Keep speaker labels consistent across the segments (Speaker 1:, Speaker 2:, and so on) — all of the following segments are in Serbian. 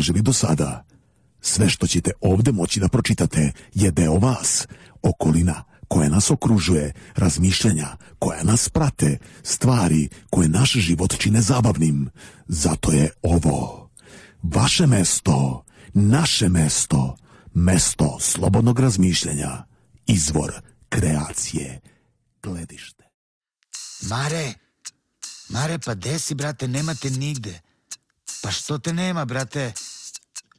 Speaker 1: tražili do sada. Sve što ćete ovde moći da pročitate je deo vas, okolina koja nas okružuje, razmišljanja koja nas prate, stvari koje naš život čine zabavnim. Zato je ovo vaše mesto, naše mesto, mesto slobodnog razmišljanja, izvor kreacije, gledište.
Speaker 2: Mare, Mare, pa gde si, brate, nema te nigde. Pa što te nema, brate?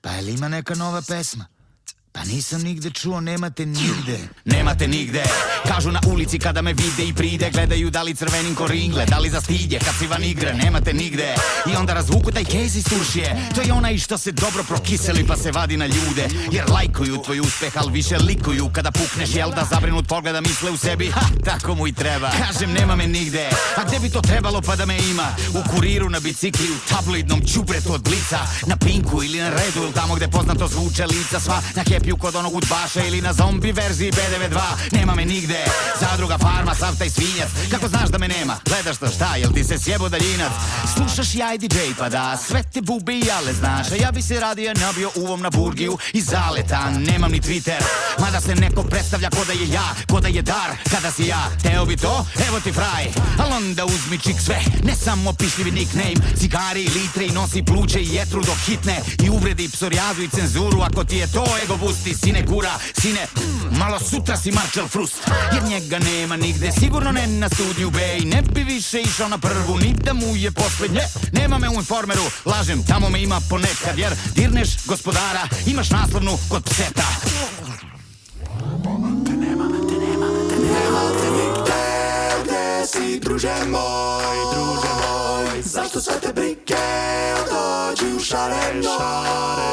Speaker 2: Pa je li ima neka nova pesma? Pa nisam nigde čuo, nemate nigde.
Speaker 3: Nemate nigde. Kažu na ulici kada me vide i pride Gledaju da li crvenim ko ringle Da li za stidje kad si van igre Nemate nigde. I onda razvuku taj kez iz turšije To je onaj što se dobro prokiseli Pa se vadi na ljude. Jer lajkuju tvoj uspeh Al više likuju Kada pukneš jel da zabrinut pogleda misle u sebi? Ha, tako mu i treba. Kažem nema me nigde. A gde bi to trebalo pa da me ima? U kuriru, na bicikli, u tabloidnom čubretu od blica Na pinku ili na redu tamo gde poznato zvuče lica sva Na kepiju kod onog udbaša Ili na zombi verziji BDV2 Nema me nigde. Zadruga, farma, sav taj svinjac. Kako znaš da me nema? Gledaš to šta, jel ti se sjebo daljinac? Slušaš ja i DJ pa da Sve te bube i jale znaš. A ja bi se radije nabio uvom na burgiju I zaleta, nemam ni Twitter. Mada se neko predstavlja ko da je ja Ko da je dar, kada si ja Teo bi to, evo ti fraj. Al onda uzmi čik sve. Ne samo pišljivi nickname. Cigari, litre i nosi pluće i jetru dok hitne. I uvredi psorijazu i cenzuru Ako ti je to ego busti, sine kura Sine, malo sutra si Marshall Frust. Jer njega nema nigde Sigurno ne na studiju B I ne bi više išao na prvu Ni da mu je poslednje Nema me u informeru, lažem Tamo me ima ponekad Jer dirneš gospodara Imaš naslovnu kod pseta
Speaker 4: Gde si druže moj, druže moj Zašto sve te brike dođi u Šareno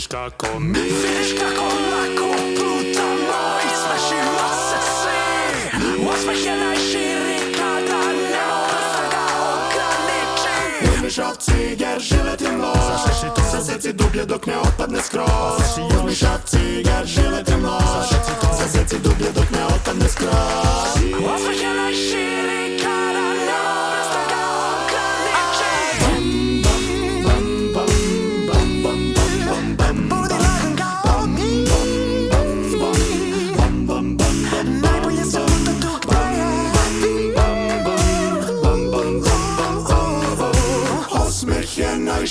Speaker 4: Vidiš kako mi. Vidiš kako lako plutamo I smešimo se svi. Osmeh je najširi kada ne možeš da ga ograniči Uzmi šav ciger, žile ti mloj Zaseci dublje dok ne otpadne skroz. Uzmi šav ciger, žile ti mloj Zaseci dublje dok ne otpadne skroz. Osmeh je najširi kada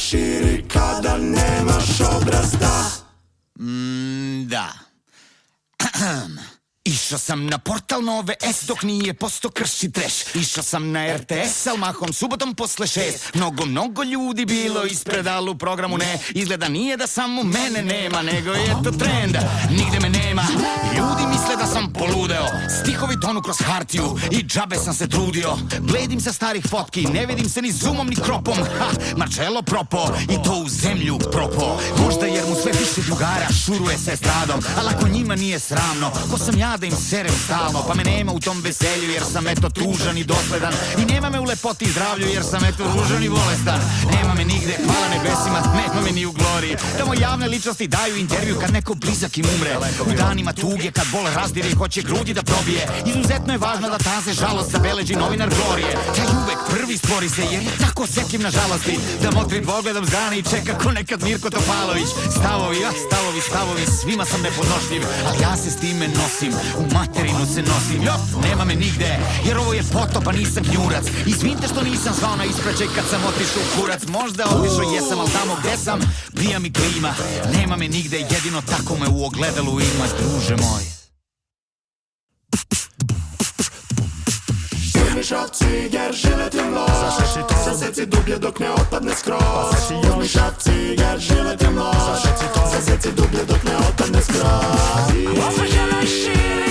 Speaker 4: najširi kada nemaš obrazda
Speaker 3: Mm, da. Išao sam na portal Nove S dok nije posto krši treš. Išao sam na RTS, al mahom subotom posle šest. Mnogo, mnogo ljudi bilo ispred, al u programu ne. Izgleda nije da samo mene nema, nego je to trend. Nigde me nema, ljudi misle da sam poludeo. Stihovi tonu kroz hartiju i džabe sam se trudio. Bledim sa starih fotki, ne vidim se ni zoomom ni kropom. Ha, Marcello propo i to u zemlju propo. Možda jer mu sve više drugara šuruje se stradom Al ako njima nije sramno, ko sam ja da im serem stalno Pa me nema u tom veselju jer sam eto tužan i dosledan. I nema me u lepoti i zdravlju jer sam eto ružan i bolestan. Nema me nigde, hvala nebesima, nema me ni u gloriji Tamo javne ličnosti daju intervju kad neko blizak im umre. U danima tuge kad bol razdire i hoće grudi da probije. Izuzetno je važno da taze žalost zabeleži novinar Glorije Taj uvek prvi stvori se jer je tako osetljiv na žalosti. Da motri dvogledom zgrane i čeka ko nekad Mirko Topalović. Stavovi, a stavovi, stavovi, svima sam nepodnošljiv Ali ja se s time nosim, u materinu se nosim. Jo, nema me nigde, jer ovo je potop, a nisam gnjurac Izvinite što nisam zvao na ispraćaj kad sam otišao u kurac. Možda otišao jesam, al tamo gde sam, mi klima Nema me nigde, jedino tako me u ogledalu ima, druže moj.
Speaker 4: Uzmi šav ciger, žile ti mloj Zaseci dublje dok ne otpadne skroz. Uzmi šav ciger, žile ti mloj Zaseci dublje dok ne otpadne skroz. Osmeh je najširi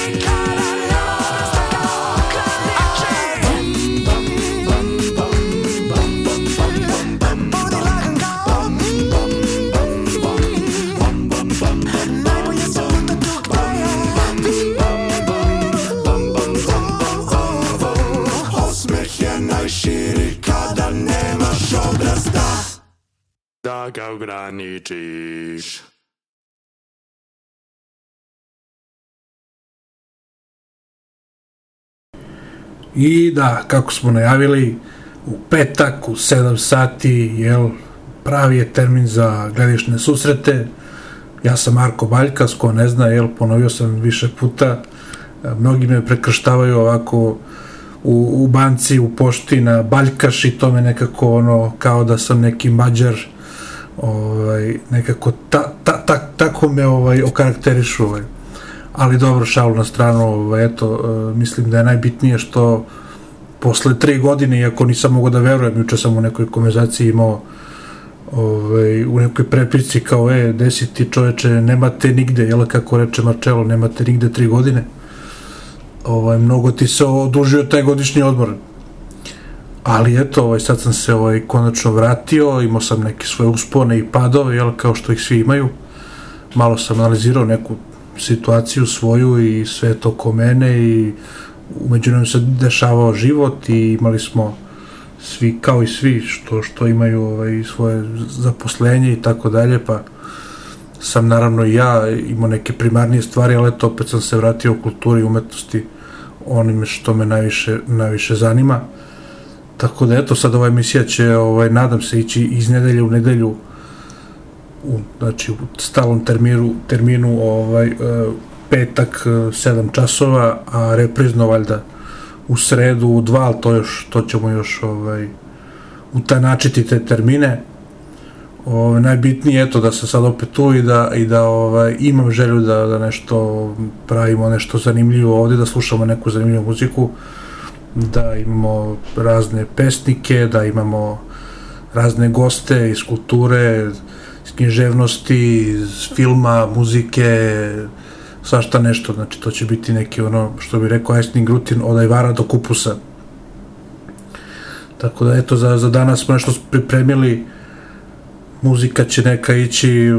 Speaker 4: Da ga ograničiš
Speaker 5: I da, kako smo najavili, u petak u 7 sati, jel, pravi je termin za gledišne susrete. Ja sam Marko Baljkas, ko ne zna, jel, ponovio sam više puta. Mnogi me prekrštavaju ovako u, u banci, u pošti na Baljkaš i to me nekako ono, kao da sam neki mađar, ovaj, nekako ta, ta, ta, tako me ovaj, okarakterišu. Ovaj. Ali dobro, šalu na stranu, ovaj, eto, e, mislim da je najbitnije što posle tri godine, iako nisam mogao da verujem, juče sam u nekoj konverzaciji imao ovaj, u nekoj preprici kao, e, desi ti čoveče, nemate nigde, jel, kako reče Marčelo, nemate nigde tri godine. Ovaj, mnogo ti se odužio taj godišnji odmor. Ali eto, ovaj, sad sam se ovaj, konačno vratio, imao sam neke svoje uspone i padove, jel, kao što ih svi imaju. Malo sam analizirao neku situaciju svoju i sve to ko mene i umeđu nam se dešavao život i imali smo svi, kao i svi, što, što imaju ovaj, svoje zaposlenje i tako dalje, pa sam naravno i ja imao neke primarnije stvari, ali eto, opet sam se vratio u kulturi i umetnosti onime što me najviše, najviše zanima. Tako da eto, sad ova emisija će, ovaj, nadam se, ići iz nedelje u nedelju u, znači, u stalnom terminu, terminu ovaj, e, petak 7 časova, a reprizno valjda u sredu u 2, ali to, još, to ćemo još ovaj, utanačiti te termine. Ovaj, najbitnije je to da sam sad opet tu i da, i da ovaj, imam želju da, da nešto pravimo, nešto zanimljivo ovde, da slušamo neku zanimljivu muziku, da imamo razne pesnike, da imamo razne goste iz kulture, iz književnosti, iz filma, muzike, svašta nešto, znači to će biti neki ono, što bi rekao Aisling rutin, od ajvara do kupusa. Tako da eto, za, za danas smo nešto pripremili, muzika će neka ići,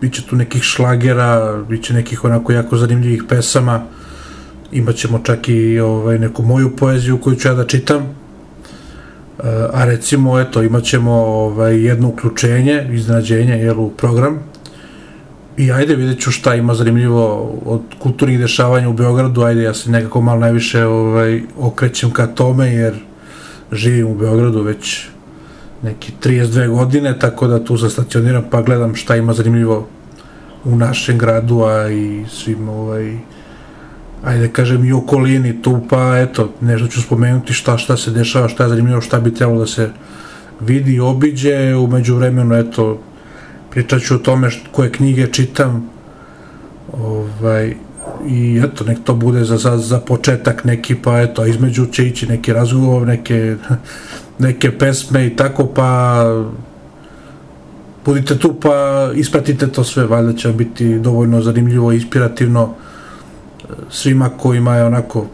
Speaker 5: biće tu nekih šlagera, biće nekih onako jako zanimljivih pesama, imaćemo čak i ovaj, neku moju poeziju koju ću ja da čitam, a recimo, eto, imaćemo ovaj, jedno uključenje, iznenađenje, jel, u program, I ajde, vidjet ću šta ima zanimljivo od kulturnih dešavanja u Beogradu, ajde, ja se nekako malo najviše ovaj, okrećem ka tome, jer živim u Beogradu već neki 32 godine, tako da tu stacioniram pa gledam šta ima zanimljivo u našem gradu, a i svim ovaj, ajde kažem i okolini tu, pa eto, nešto ću spomenuti šta, šta se dešava, šta je zanimljivo, šta bi trebalo da se vidi obiđe, umeđu vremenu, eto, pričat ću o tome koje knjige čitam ovaj, i eto, nek to bude za, za, za početak neki, pa eto, između će ići neki razgovor, neke, neke pesme i tako, pa budite tu pa ispratite to sve, valjda će biti dovoljno zanimljivo i inspirativno svima kojima je onako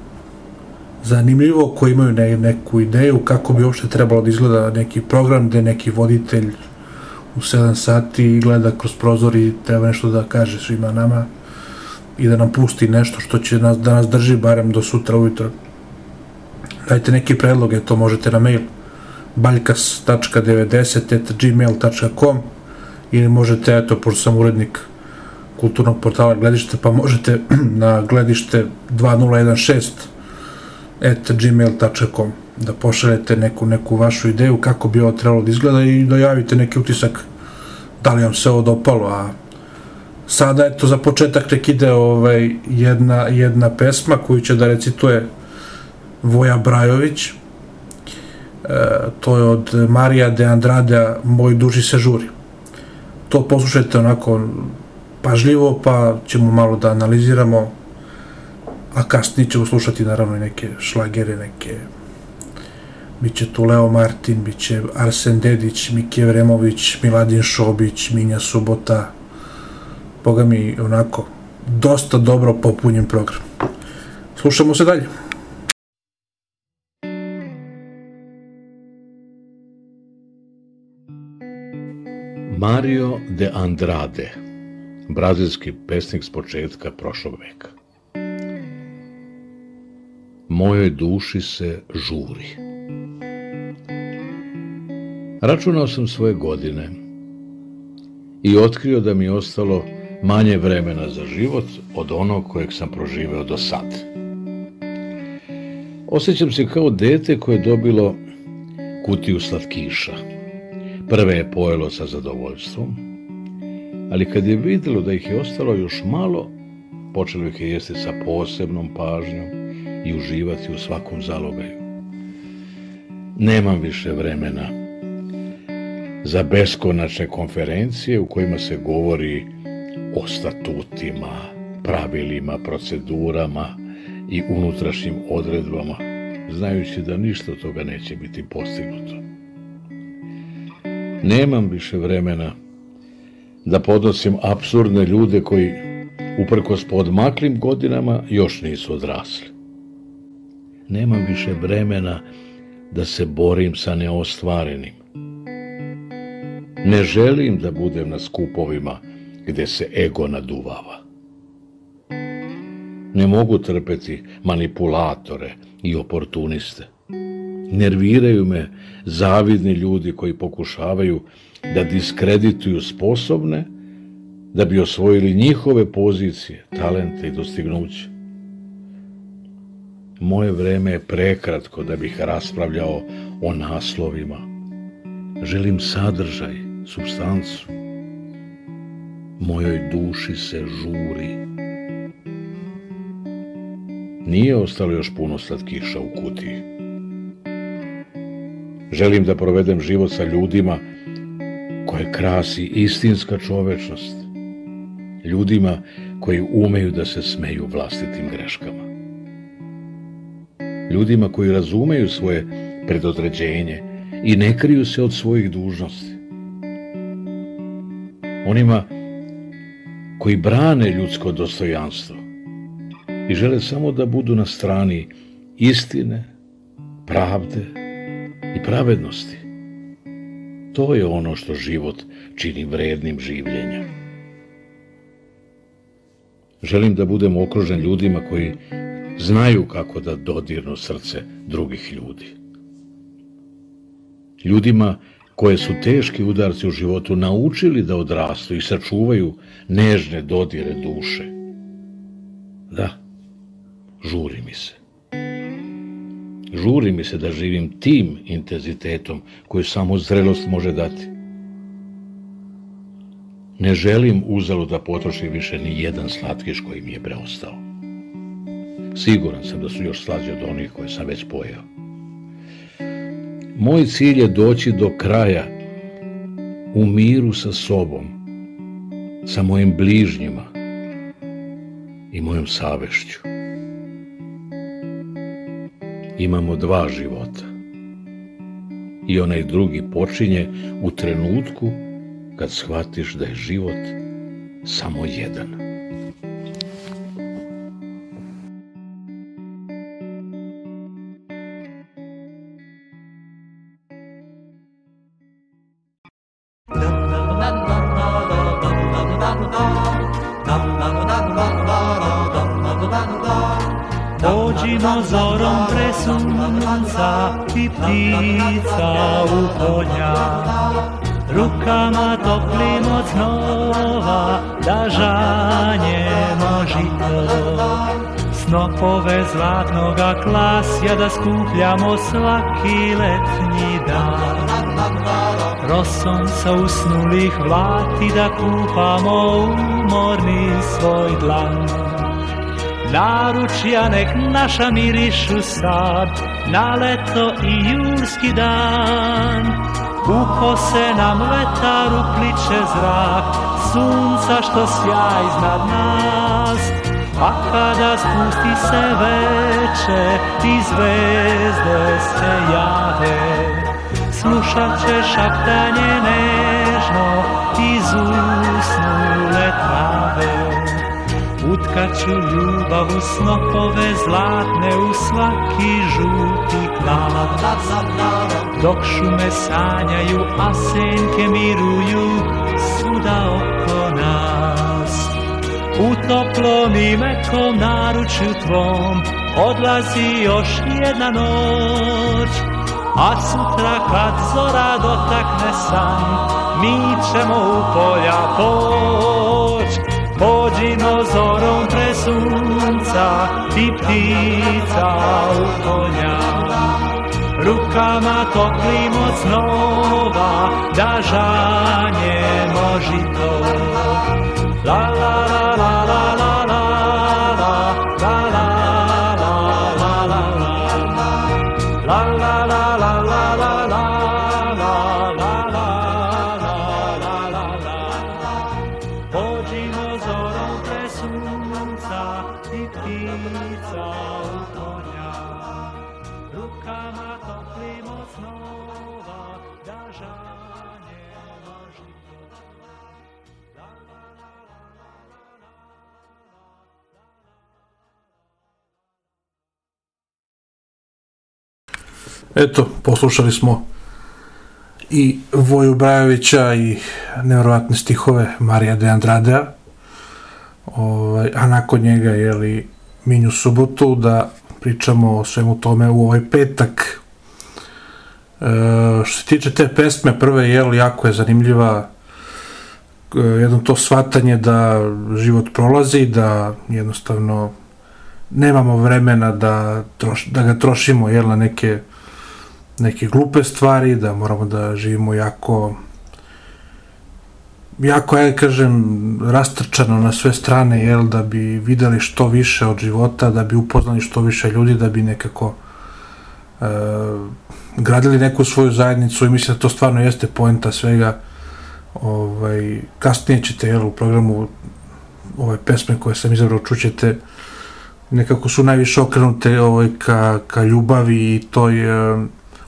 Speaker 5: zanimljivo, koji imaju ne, neku ideju kako bi uopšte trebalo da izgleda neki program gde neki voditelj u 7 sati gleda kroz prozor i treba nešto da kaže svima nama i da nam pusti nešto što će nas, da nas drži barem do sutra ujutro. Dajte neki predloge, to možete na mail baljkas.90.gmail.com ili možete, eto, pošto sam urednik kulturnog portala Gledište, pa možete na gledište 2016 at gmail.com da pošaljete neku, neku vašu ideju kako bi ovo trebalo da izgleda i da javite neki utisak da li vam se ovo dopalo, a sada eto za početak nek ide ovaj, jedna, jedna pesma koju će da recituje Voja Brajović, e, to je od Marija de Andrade Moj duži se žuri. To poslušajte onako pažljivo, pa ćemo malo da analiziramo, a kasnije ćemo slušati naravno i neke šlagere, neke Biće tu Leo Martin, biće Arsen Dedić, Miki Vremović, Miladin Šobić, Minja Subota. Boga mi, onako, dosta dobro popunjen program. Slušamo se dalje.
Speaker 6: Mario de Andrade, brazilski pesnik s početka prošlog veka. Mojoj duši se žuri. Računao sam svoje godine i otkrio da mi je ostalo manje vremena za život od onog kojeg sam proživeo do sad. Osjećam se kao dete koje je dobilo kutiju slatkiša. Prve je pojelo sa zadovoljstvom, ali kad je vidjelo da ih je ostalo još malo, počelo ih je jesti sa posebnom pažnjom i uživati u svakom zalogaju. Nemam više vremena za beskonačne konferencije u kojima se govori o statutima, pravilima, procedurama i unutrašnjim odredbama, znajući da ništa od toga neće biti postignuto. Nemam više vremena da podnosim absurdne ljude koji, uprkos podmaklim godinama, još nisu odrasli. Nemam više vremena da se borim sa neostvarenim. Ne želim da budem na skupovima gde se ego naduvava. Ne mogu trpeti manipulatore i oportuniste. Nerviraju me zavidni ljudi koji pokušavaju da diskredituju sposobne da bi osvojili njihove pozicije, talente i dostignuće. Moje vreme je prekratko da bih raspravljao o naslovima. Želim sadržaj, substancu. Mojoj duši se žuri. Nije ostalo još puno slatkiša u kutiji. Želim da provedem život sa ljudima koje krasi istinska čovečnost. Ljudima koji umeju da se smeju vlastitim greškama. Ljudima koji razumeju svoje predodređenje i ne kriju se od svojih dužnosti. Onima koji brane ljudsko dostojanstvo i žele samo da budu na strani istine, pravde i pravednosti. To je ono što život čini vrednim življenja. Želim da budem okružen ljudima koji znaju kako da dodirnu srce drugih ljudi. Ljudima koje su teški udarci u životu naučili da odrastu i sačuvaju nežne dodire duše. Da, žuri mi se. Žuri mi se da živim tim intenzitetom koju samo zrelost može dati. Ne želim uzalu da potrošim više ni jedan slatkiš koji mi je preostao. Siguran sam da su još slađe od onih koje sam već pojeo. Moj cilj je doći do kraja u miru sa sobom, sa mojim bližnjima i mojom savešću imamo dva života. I onaj drugi počinje u trenutku kad shvatiš da je život samo jedan.
Speaker 7: Zlatnoga klasja da skupljamo svaki letnji dan. Rosom sa usnulih vlati da kupamo umorni svoj dlan. Naručja nek naša mirišu sad Na leto i julski dan. U kose nam vetar upliče zrak Sunca što sja iznad nas Pa kada spusti se veče I zvezde se jave Slušat će šaptanje nežno Iz usnule trave Utkaću ljubav u snopove zlatne u svaki žuti klav Dok šume sanjaju, a senke miruju svuda oko nas U toplom i mekom naručju tvom odlazi još jedna noć A sutra kad zora dotakne san, mi ćemo u polja poć Pođimo zorom pre sunca i ptica u konja. Rukama toplim od snova da žanjemo žito. La la la
Speaker 5: Eto, poslušali smo i Voju Brajovića i nevjerovatne stihove Marija de Andradea, ovaj, a nakon njega je li Minju subotu da pričamo o svemu tome u ovaj petak. E, što se tiče te pesme, prve je li jako je zanimljiva e, jedno to shvatanje da život prolazi, da jednostavno nemamo vremena da, troš, da ga trošimo jel, na neke neke glupe stvari, da moramo da živimo jako jako, ja kažem, rastrčano na sve strane, jel, da bi videli što više od života, da bi upoznali što više ljudi, da bi nekako e, gradili neku svoju zajednicu i mislim da to stvarno jeste poenta svega. Ovaj, kasnije ćete, jel, u programu ove pesme koje sam izabrao čućete nekako su najviše okrenute ovaj, ka, ka ljubavi i toj e,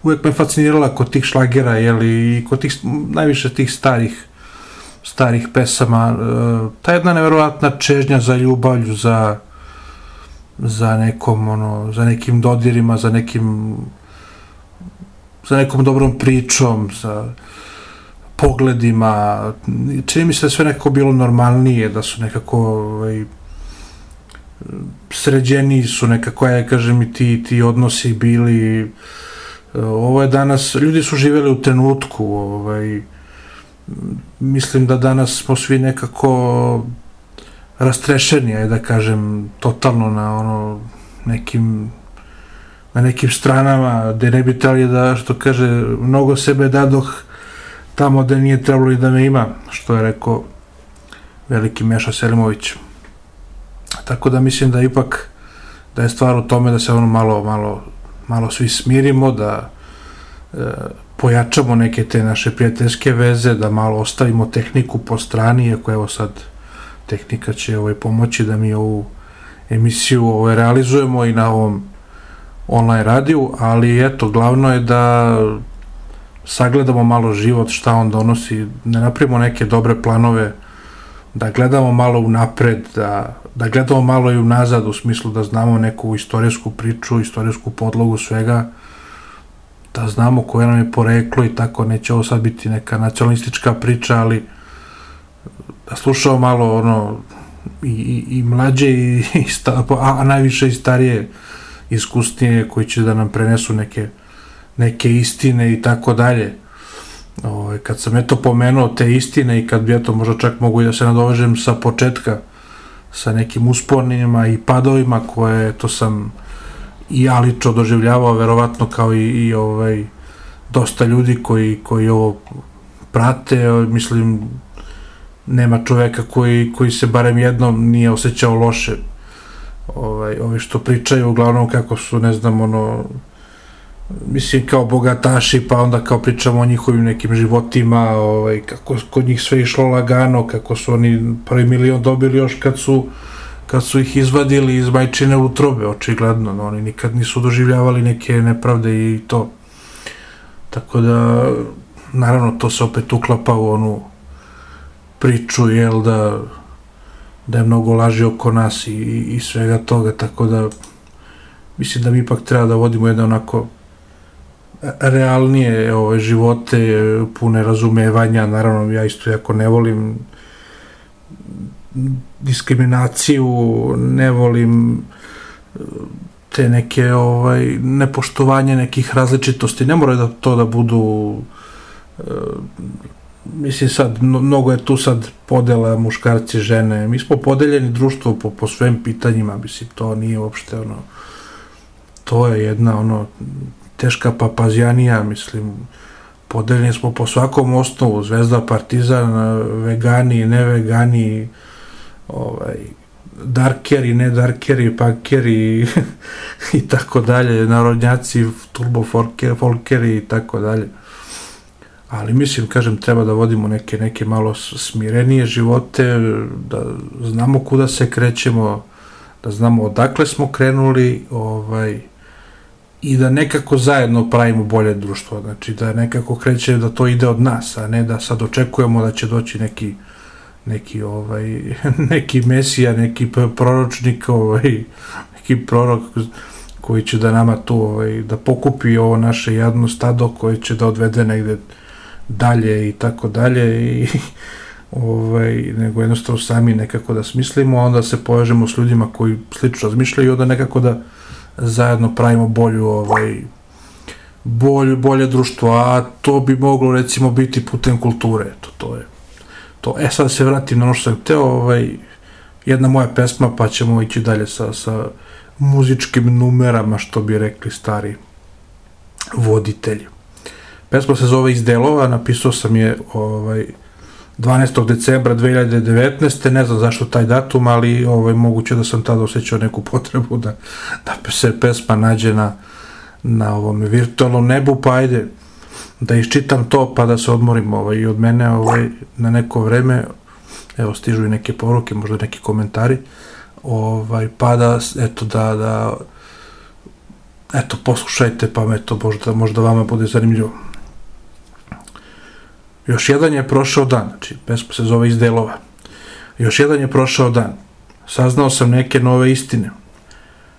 Speaker 5: uvek me fascinirala kod tih šlagera, jeli, i kod tih, najviše tih starih starih pesama, e, ta jedna neverovatna čežnja za ljubavlju, za za nekom, ono, za nekim dodirima, za nekim za nekom dobrom pričom, za pogledima, čini mi se da sve nekako bilo normalnije, da su nekako ovaj, sređeniji su nekako, ja kažem, i ti, ti odnosi bili ovo je danas, ljudi su živeli u trenutku, ovaj, mislim da danas smo svi nekako rastrešeni, aj da kažem, totalno na ono nekim na nekim stranama gde ne bi trebali da, što kaže, mnogo sebe dadoh tamo gde nije trebalo i da me ima, što je rekao veliki Meša Selimović. Tako da mislim da ipak da je stvar u tome da se ono malo, malo malo svi smirimo, da e, pojačamo neke te naše prijateljske veze, da malo ostavimo tehniku po strani, iako evo sad tehnika će ovaj, pomoći da mi ovu emisiju ovaj, realizujemo i na ovom online radiju, ali eto, glavno je da sagledamo malo život, šta on donosi, ne napravimo neke dobre planove, da gledamo malo unapred, da, da gledamo malo i unazad u smislu da znamo neku istorijsku priču, istorijsku podlogu svega, da znamo koje nam je poreklo i tako, neće ovo sad biti neka nacionalistička priča, ali da slušamo malo ono i, i, i mlađe i, i sta, a, a najviše i starije iskusnije koji će da nam prenesu neke neke istine i tako dalje ovaj, kad sam eto pomenuo te istine i kad bi eto možda čak mogu da se nadovežem sa početka sa nekim usponima i padovima koje to sam i ja lično doživljavao verovatno kao i, i ovaj dosta ljudi koji, koji ovo prate, mislim nema čoveka koji, koji se barem jednom nije osjećao loše ovaj, ovi što pričaju uglavnom kako su, ne znam, ono mislim kao bogataši pa onda kao pričamo o njihovim nekim životima ovaj, kako kod njih sve išlo lagano kako su oni prvi milion dobili još kad su kad su ih izvadili iz majčine utrobe očigledno no, oni nikad nisu doživljavali neke nepravde i to. Tako da naravno to se opet uklapa u onu priču jel da da je mnogo laži oko nas i, i svega toga tako da mislim da mi ipak treba da vodimo jedan onako realnije ove živote, pune razumevanja, naravno ja isto jako ne volim diskriminaciju, ne volim te neke ovaj nepoštovanje nekih različitosti, ne mora da to da budu mislim sad, mno- mnogo je tu sad podela muškarci, žene. Mi smo podeljeni društvo po, po svim pitanjima, mislim, to nije uopšte ono, to je jedna ono, teška papazjanija, mislim, podeljeni smo po svakom osnovu, Zvezda, Partizan, vegani, ne vegani, ovaj, darkeri, ne darkeri, punkeri i tako dalje, narodnjaci, turbo folkeri, i tako dalje. Ali mislim, kažem, treba da vodimo neke, neke malo smirenije živote, da znamo kuda se krećemo, da znamo odakle smo krenuli, ovaj, i da nekako zajedno pravimo bolje društvo, znači da nekako kreće da to ide od nas, a ne da sad očekujemo da će doći neki neki ovaj neki mesija, neki proročnik, ovaj neki prorok koji će da nama tu ovaj da pokupi ovo naše jadno stado koje će da odvede negde dalje i tako dalje i ovaj, nego jednostavno sami nekako da smislimo, a onda se povežemo s ljudima koji slično razmišljaju i onda nekako da zajedno pravimo bolju ovaj, bolje, bolje društvo, a to bi moglo recimo biti putem kulture, eto, to je to. E sad da se vratim na ono što sam hteo, ovaj, jedna moja pesma, pa ćemo ići dalje sa, sa muzičkim numerama, što bi rekli stari voditelji. Pesma se zove Iz delova, napisao sam je ovaj, 12. decembra 2019. Ne znam zašto taj datum, ali ovaj, moguće da sam tada osjećao neku potrebu da, da se pesma nađe na, na ovom virtualnom nebu, pa ajde da iščitam to pa da se odmorim ovaj, i od mene ovaj, na neko vreme evo stižu i neke poruke, možda neki komentari ovaj, pa da, eto da, da eto poslušajte pa me to možda, možda vama bude zanimljivo još jedan je prošao dan, znači pesma se zove iz delova. Još jedan je prošao dan. Saznao sam neke nove istine.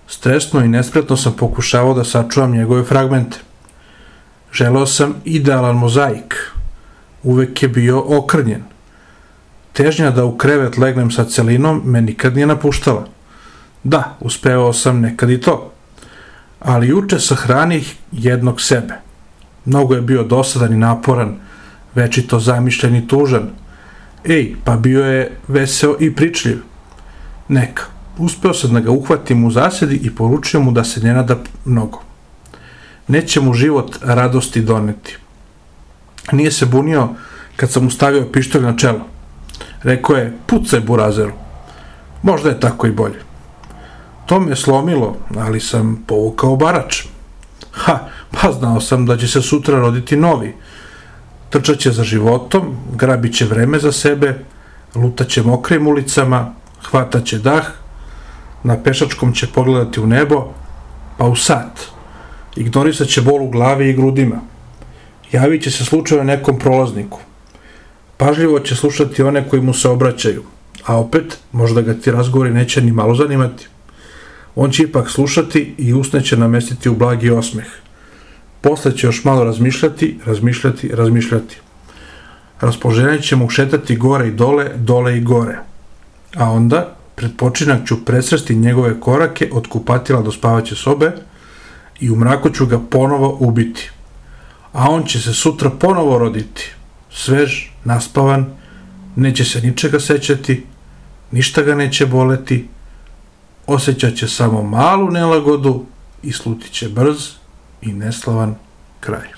Speaker 5: Stresno i nespretno sam pokušavao da sačuvam njegove fragmente. Želeo sam idealan mozaik. Uvek je bio okrnjen. Težnja da u krevet legnem sa celinom me nikad nije napuštala. Da, uspevao sam nekad i to. Ali juče sahranih jednog sebe. Mnogo je bio dosadan i naporan, večito zamišljen i tužan. Ej, pa bio je veseo i pričljiv. Neka. Uspeo sam da ga uhvatim u zasedi i poručio mu da se ne nada mnogo. Neće mu život radosti doneti. Nije se bunio kad sam mu stavio pištolj na čelo. Rekao je, pucaj burazeru. Možda je tako i bolje. To me slomilo, ali sam povukao barač. Ha, pa znao sam da će se sutra roditi novi, trčaće za životom, grabiće vreme za sebe, lutaće mokrim ulicama, hvataće dah, na pešačkom će pogledati u nebo, pa u sat. Ignorisat će bol u glavi i grudima. Javit će se slučajno nekom prolazniku. Pažljivo će slušati one koji mu se obraćaju, a opet možda ga ti razgovori neće ni malo zanimati. On će ipak slušati i usne će namestiti u blagi osmeh. Posle će još malo razmišljati, razmišljati, razmišljati. Raspoloženje će mu šetati gore i dole, dole i gore. A onda, pred počinak ću presresti njegove korake od kupatila do spavaće sobe i u mraku ću ga ponovo ubiti. A on će se sutra ponovo roditi. Svež, naspavan, neće se ničega sećati, ništa ga neće boleti, osjećat će samo malu nelagodu i slutit će brz i neslavan kraj.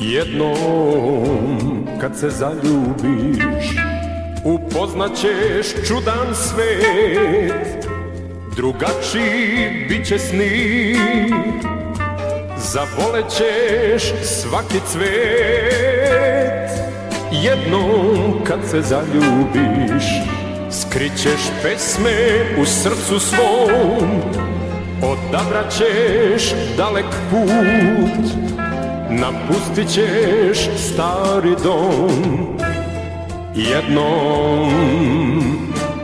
Speaker 8: Jednom kad se zaljubiš Upoznaćeš čudan svet. Drugačiji bit će sni Zavolećeš svaki cvet. Jednom kad se zaljubiš Skrićeš pesme u srcu svom. Odabraćeš dalek put Napustit ćeš stari dom Jednom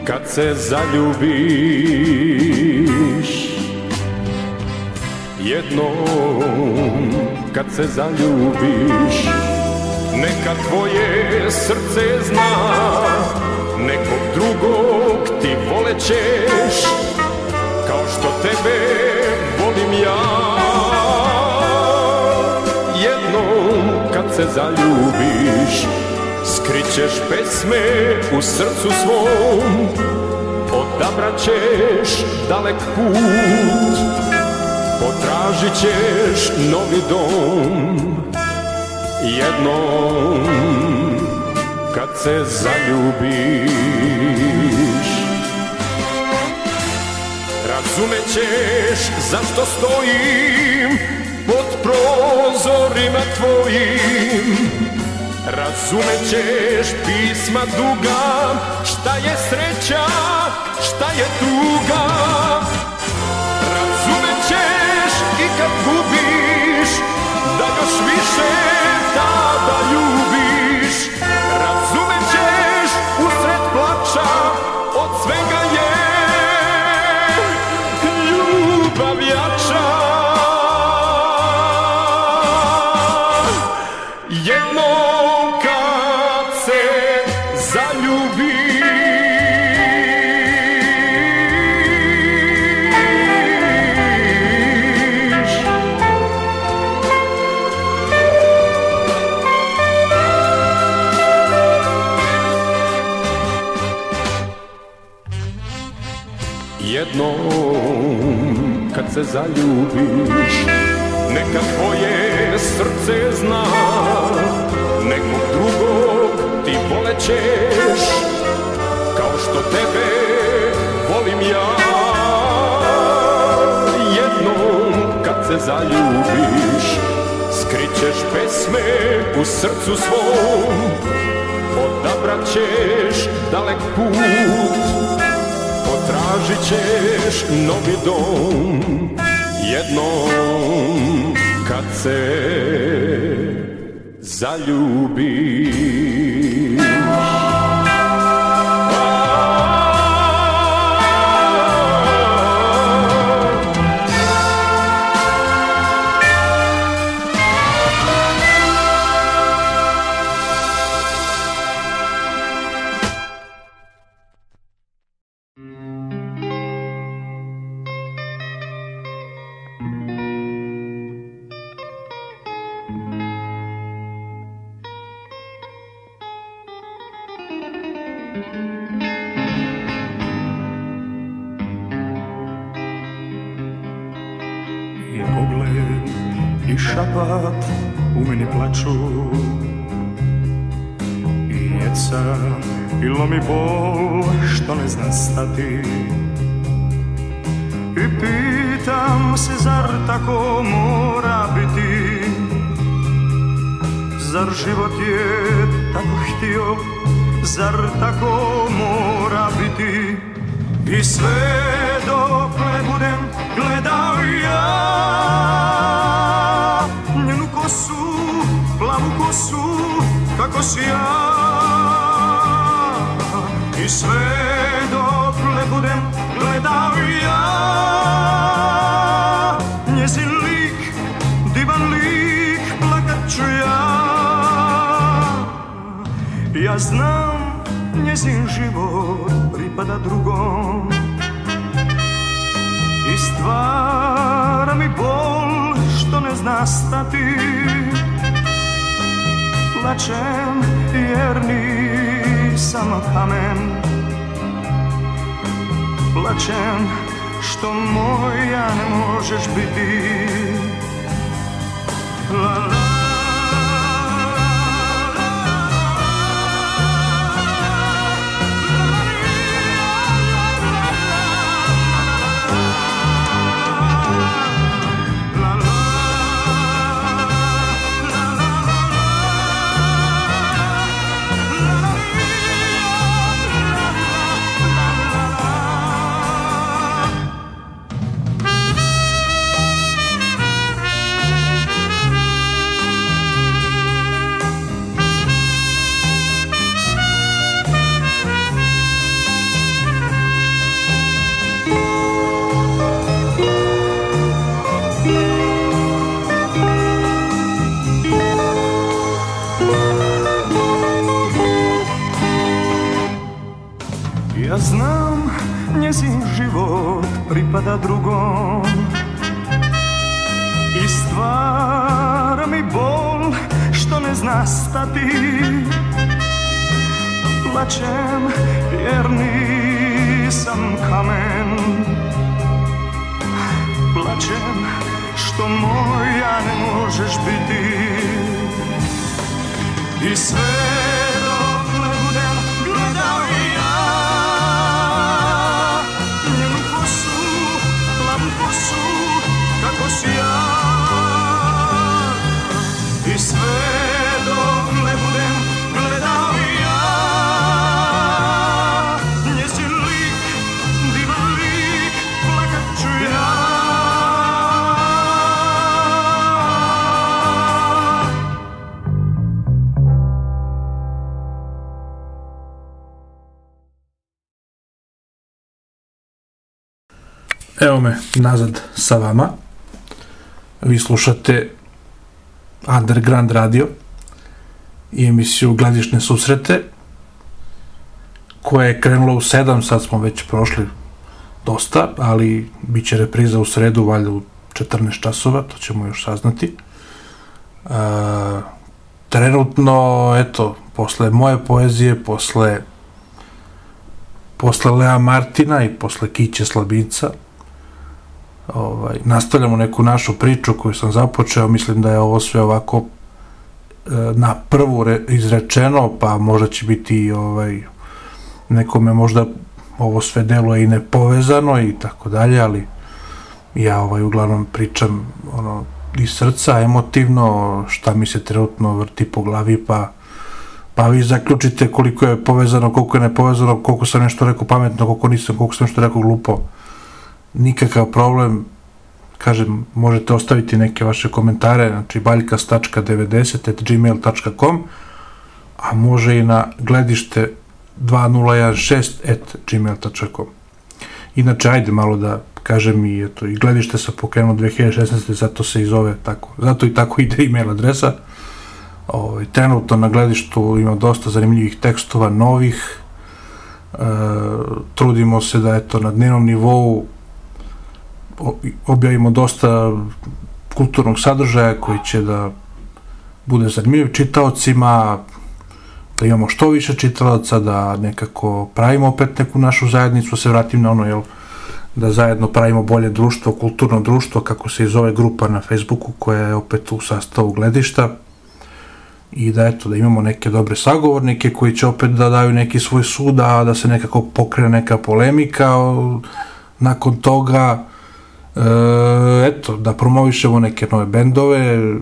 Speaker 8: kad se zaljubiš. Jednom kad se zaljubiš. Neka tvoje srce zna Nekog drugog ti volećeš Kao što tebe volim ja. Jednom kad se zaljubiš Skrićeš pesme u srcu svom Odabrat ćeš dalek put. Potražit ćeš novi dom Jednom kad se zaljubiš. Razumećeš zašto stojim pod prozorima tvojim Razumećeš pisma duga Šta je sreća, šta je tuga zaljubiš. Neka tvoje srce zna Nekog drugog ti volećeš Kao što tebe volim ja. Jednom kad se zaljubiš Skrićeš pesme u srcu svom. Odabrat ćeš dalek put Potražit ćeš novi dom Jednom kad se
Speaker 9: pitam se zar tako mora biti? Zar život je tako htio Zar tako mora biti? I sve dok ne budem gledao ja Njenu kosu, plavu kosu, kako si ja. I sve dok ne budem gledao ja Znam njezin život pripada drugom. I stvara mi bol što ne zna stati. Plačem jer nisam kamen. Plačem što moja ne možeš biti. La la
Speaker 8: Plačem jer nisam kamen Plačem što moja ne možeš biti I sve
Speaker 5: Evo me nazad sa vama. Vi slušate Underground Radio i emisiju Gledišne susrete koja je krenula u 7, sad smo već prošli dosta, ali bit će repriza u sredu, valjda u 14 časova, to ćemo još saznati. E, trenutno, eto, posle moje poezije, posle posle Lea Martina i posle Kiće Slabinca, ovaj, nastavljamo neku našu priču koju sam započeo, mislim da je ovo sve ovako e, na prvu re, izrečeno, pa možda će biti ovaj, nekome možda ovo sve deluje i nepovezano i tako dalje, ali ja ovaj uglavnom pričam ono iz srca, emotivno, šta mi se trenutno vrti po glavi, pa pa vi zaključite koliko je povezano, koliko je nepovezano, koliko sam nešto rekao pametno, koliko nisam, koliko sam nešto rekao glupo nikakav problem kažem, možete ostaviti neke vaše komentare, znači baljkas.90 a može i na gledište 2016 at gmail.com Inače, ajde malo da kažem i eto, i gledište sa pokrenuo 2016. zato se i zove tako. Zato i tako ide email adresa. Ovaj, trenutno na gledištu ima dosta zanimljivih tekstova, novih. E, trudimo se da eto, na dnevnom nivou objavimo dosta kulturnog sadržaja koji će da bude zanimljiv čitaocima, da imamo što više čitalaca, da nekako pravimo opet neku našu zajednicu, se vratim na ono, jel, da zajedno pravimo bolje društvo, kulturno društvo, kako se i zove grupa na Facebooku, koja je opet u sastavu gledišta, i da eto, da imamo neke dobre sagovornike koji će opet da daju neki svoj sud, a da se nekako pokrene neka polemika, nakon toga, eto, da promovišemo neke nove bendove,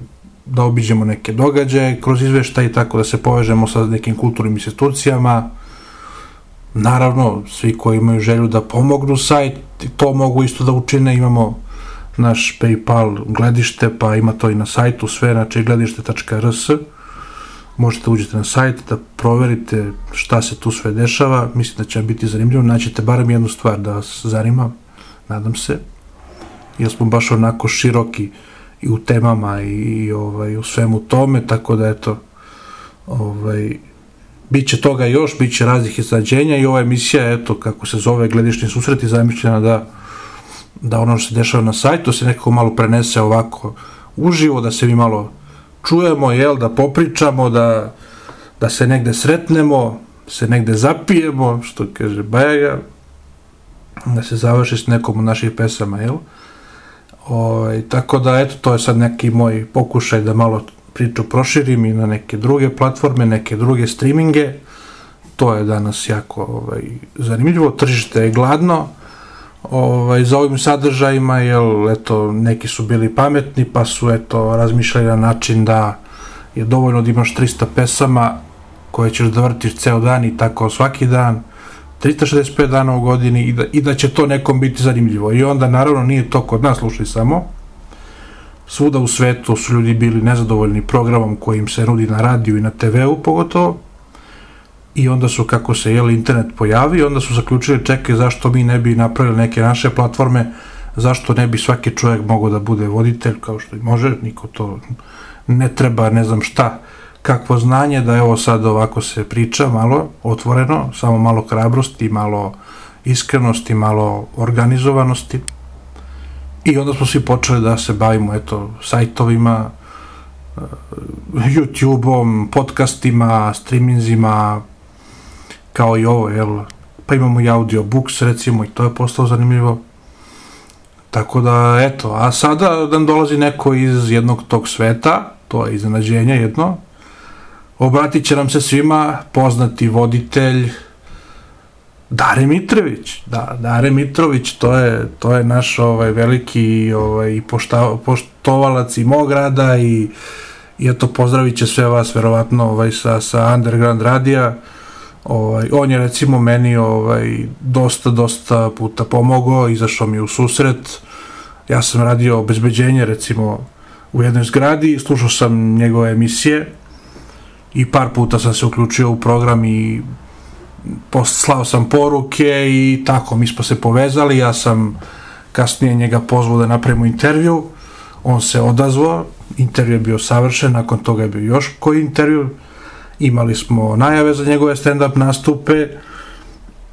Speaker 5: da obiđemo neke događaje kroz izveštaj, tako da se povežemo sa nekim kulturnim institucijama. Naravno, svi koji imaju želju da pomognu sajt, to mogu isto da učine, imamo naš Paypal gledište, pa ima to i na sajtu sve, znači gledište.rs možete uđete na sajt da proverite šta se tu sve dešava, mislim da će vam biti zanimljivo, naćete barem jednu stvar da vas zanima, nadam se, jer smo baš onako široki i u temama i, i ovaj, u svemu tome, tako da eto, ovaj, bit će toga još, bit će raznih izrađenja i ova emisija, eto, kako se zove gledišni susreti, zamišljena da da ono što se dešava na sajtu se nekako malo prenese ovako uživo, da se mi malo čujemo, jel, da popričamo, da, da se negde sretnemo, se negde zapijemo, što kaže Bajaga, da se završi s nekom od naših pesama, jel? O, i tako da, eto, to je sad neki moj pokušaj da malo priču proširim i na neke druge platforme, neke druge streaminge. To je danas jako ovaj, zanimljivo. Tržište je gladno ovaj, za ovim sadržajima, jer eto, neki su bili pametni, pa su eto, razmišljali na način da je dovoljno da imaš 300 pesama koje ćeš da vrtiš ceo dan i tako svaki dan, 365 dana u godini i da, i da će to nekom biti zanimljivo. I onda, naravno, nije to kod nas, slušaj samo, svuda u svetu su ljudi bili nezadovoljni programom koji im se nudi na radiju i na TV-u pogotovo, i onda su kako se jeli internet pojavio, onda su zaključili čekaj zašto mi ne bi napravili neke naše platforme, zašto ne bi svaki čovjek mogao da bude voditelj kao što i može, niko to ne treba, ne znam šta, kakvo znanje da evo sad ovako se priča malo otvoreno, samo malo hrabrosti, malo iskrenosti, malo organizovanosti. I onda smo svi počeli da se bavimo eto, sajtovima, eh, YouTube-om, podcastima, streaminzima, kao i ovo, jel? Pa imamo i audiobooks, recimo, i to je postalo zanimljivo. Tako da, eto, a sada nam dolazi neko iz jednog tog sveta, to je iznenađenje jedno, obratit će nam se svima poznati voditelj Dare Mitrović. Da, Dare Mitrović, to je, to je naš ovaj, veliki ovaj, pošta, poštovalac i mog rada i, i eto pozdravit će sve vas verovatno ovaj, sa, sa Underground radija. Ovaj, on je recimo meni ovaj, dosta, dosta puta pomogao, izašao mi u susret. Ja sam radio obezbeđenje recimo u jednoj zgradi, slušao sam njegove emisije i par puta sam se uključio u program i poslao sam poruke i tako, mi smo se povezali, ja sam kasnije njega pozvao da napravimo intervju, on se odazvao, intervju je bio savršen, nakon toga je bio još koji intervju, imali smo najave za njegove stand-up nastupe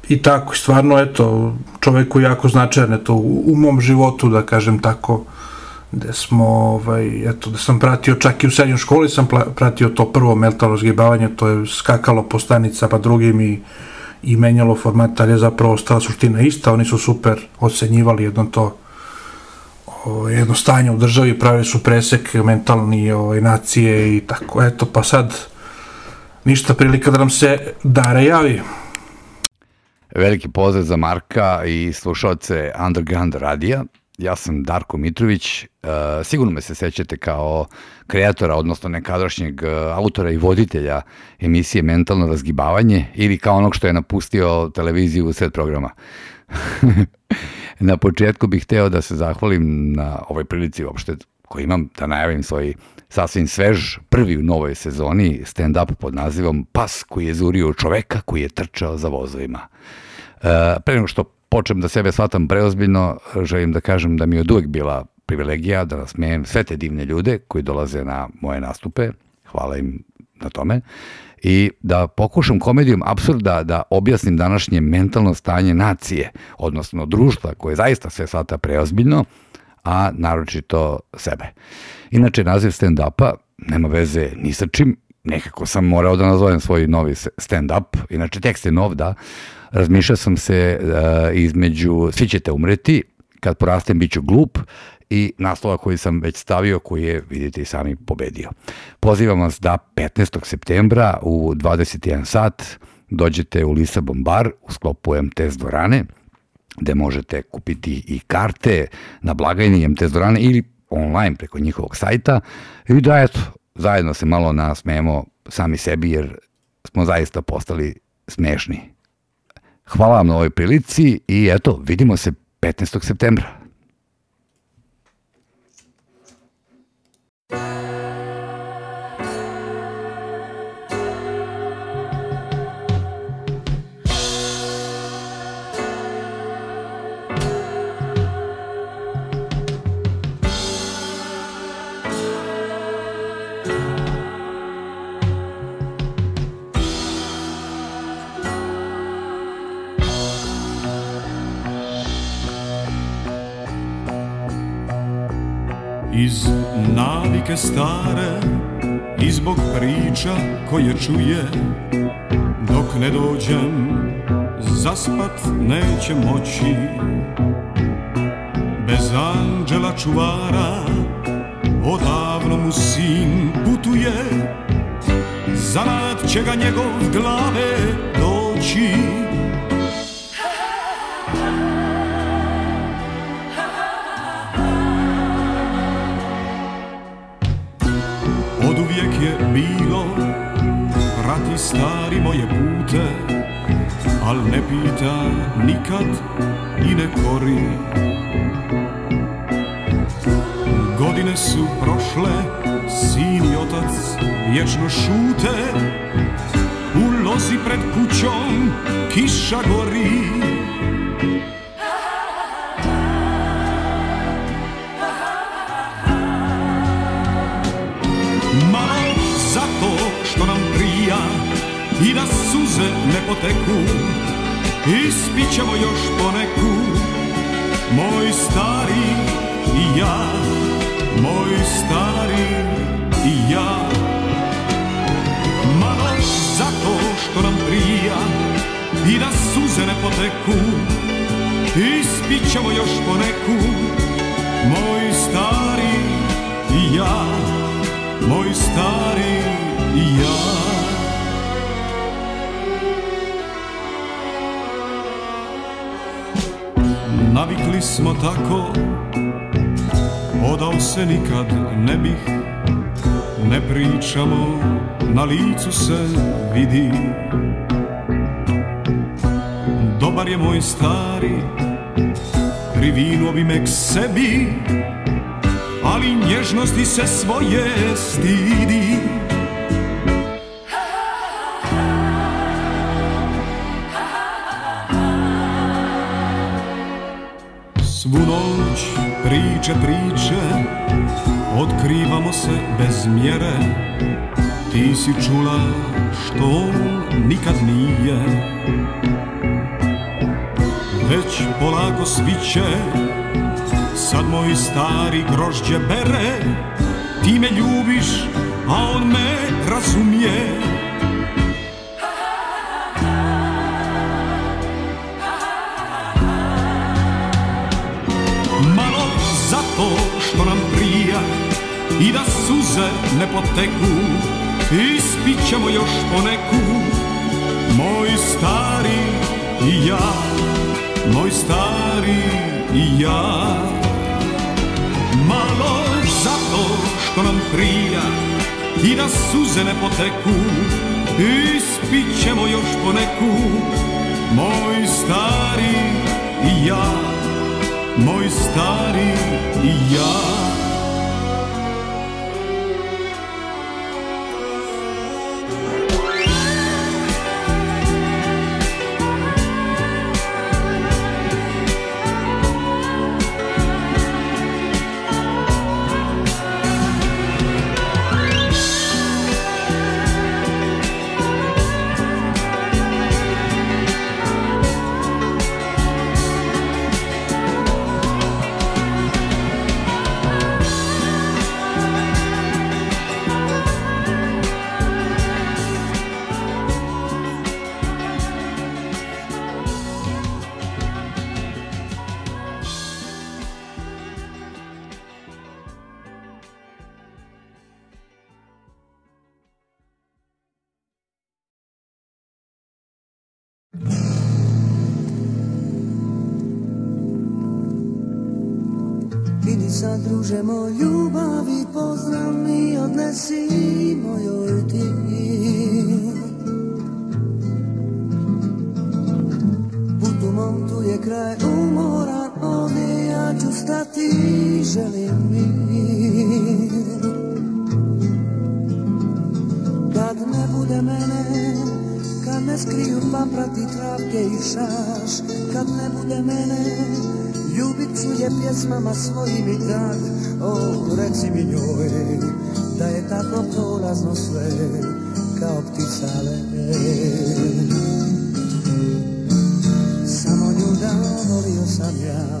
Speaker 5: i tako, stvarno, eto, čovek koji je jako značajan, eto, u mom životu, da kažem tako, gde smo, ovaj, eto, da sam pratio, čak i u srednjoj školi sam pratio to prvo mentalno zgibavanje, to je skakalo po stanicama drugim i, i menjalo format, ali je zapravo ostala suština ista, oni su super ocenjivali jedno to o, jedno stanje u državi, pravili su presek mentalni ovaj, nacije i tako, eto, pa sad ništa prilika da nam se Dare javi.
Speaker 10: Veliki pozdrav za Marka i slušalce Underground radija ja sam Darko Mitrović, uh, sigurno me se sećate kao kreatora, odnosno nekadašnjeg uh, autora i voditelja emisije Mentalno razgibavanje ili kao onog što je napustio televiziju u sred programa. na početku bih hteo da se zahvalim na ovoj prilici uopšte koji imam da najavim svoj sasvim svež prvi u novoj sezoni stand-up pod nazivom Pas koji je zurio čoveka koji je trčao za vozovima. Uh, pre nego što počnem da sebe shvatam preozbiljno, želim da kažem da mi je od uvek bila privilegija da nasmejem sve te divne ljude koji dolaze na moje nastupe, hvala im na tome, i da pokušam komedijom absurda da objasnim današnje mentalno stanje nacije, odnosno društva koje zaista sve shvata preozbiljno, a naročito sebe. Inače, naziv stand-upa nema veze ni sa čim, nekako sam morao da nazovem svoj novi stand-up, inače tekst je nov, da, razmišljao sam se uh, između Svi ćete umreti, kad porastem bit ću glup i naslova koji sam već stavio, koji je, vidite i sami, pobedio. Pozivam vas da 15. septembra u 21 sat dođete u Lisabon bar u sklopu MTS dvorane, gde možete kupiti i karte na blagajni MTS dvorane ili online preko njihovog sajta i da eto, zajedno se malo nasmejemo sami sebi jer smo zaista postali smešni. Hvala vam na ovoj prilici i eto, vidimo se 15. septembra.
Speaker 11: Navike stare i zbog priča koje čuje Dok ne dođem zaspat neće moći. Bez anđela čuvara odavno mu sin putuje Zanad će ga njegov glave doći bilo Prati stari moje pute Al ne pita nikad i ne kori. Godine su prošle Sin i otac vječno šute U lozi pred kućom kiša gori suze ne poteku Ispit ćemo još poneku. Moj stari i ja Moj stari i ja. Malo zato što nam prija I da suze ne poteku Ispit ćemo još poneku. Moj stari i ja Moj stari i ja Navikli smo tako Odao se nikad ne bih. Ne pričamo Na licu se vidi. Dobar je moj stari Privinuo bi me k sebi Ali nježnosti se svoje stidi mjere Ti si čula što on nikad nije. Već polako sviće Sad moj stari grožđe bere Ti me ljubiš, a on me suze ne poteku Ispit ćemo još poneku. Moj stari i ja Moj stari i ja. Malo zato što nam prija I da suze ne poteku Ispit ćemo još poneku. Moj stari i ja Moj stari i ja
Speaker 12: njoj Da je tako prolazno sve Kao ptica let Samo nju da volio sam ja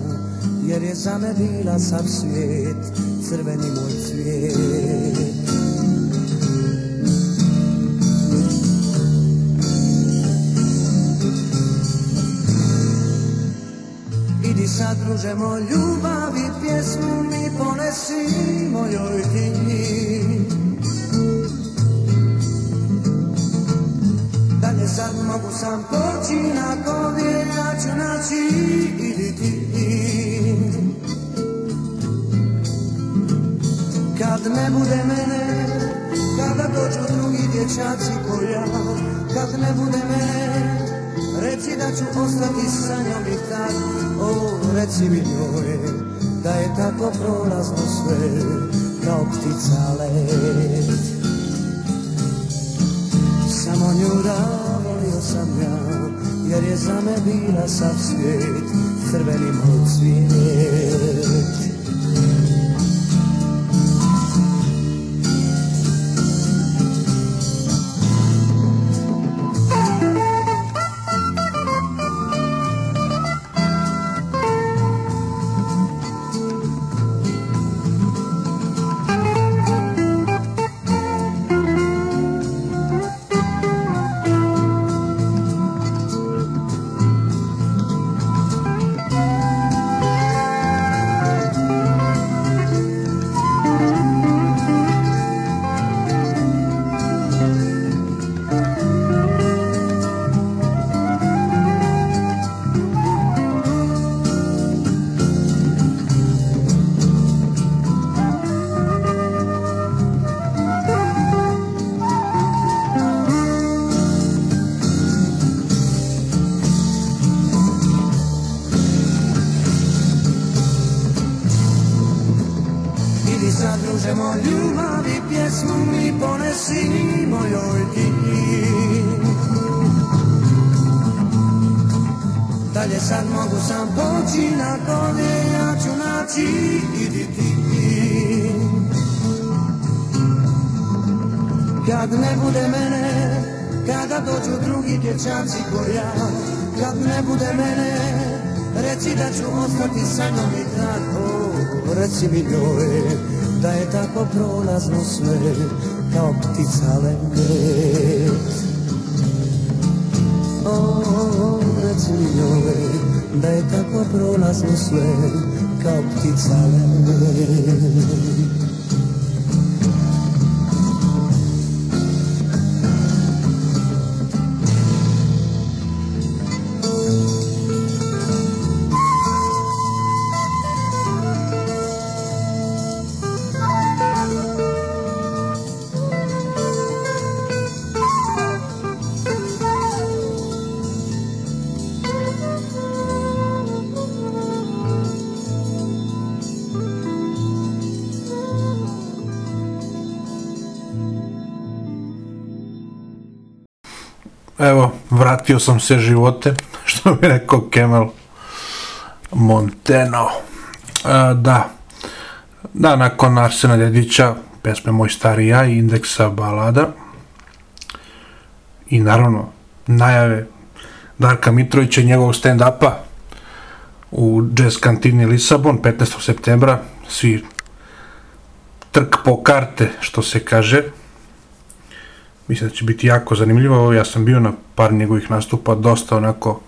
Speaker 12: Jer je za me bila sav svijet Crveni moj cvijet Moj ljubavi pjesmu mi ponesi mojoj ti Dalje sad mogu sam poći na kodje ja ću naći idi ti. Kad ne bude mene, kada dođu drugi dječaci ko ja Kad ne bude mene, Reci da ću ostati sa njom i tak. O, reci mi njoj Da je tako prolazno sve Kao ptica let. Samo nju da volio sam ja Jer je za me bila sav svijet Crveni moj cvijet pjesmu mi ponesi mojoj ti Dalje sad mogu sam poći na konje, ja ću naći idi ti. Kad ne bude mene, kada dođu drugi dječaci ko ja Kad ne bude mene, reci da ću ostati sa mnom i tako Reci mi njoj, da je tako prolazno sve Kao ptica lenget O, reci mi njoj, da je tako prolazno sve Kao ptica lenget
Speaker 5: vratio sam se živote, što bi rekao Kemal Monteno. E, da, da, nakon Arsena Dedića, pesme Moj stari ja i indeksa balada i naravno najave Darka Mitrovića i njegovog stand-upa u jazz kantini Lisabon 15. septembra svi trk po karte što se kaže mislim da će biti jako zanimljivo. Ja sam bio na par njegovih nastupa dosta onako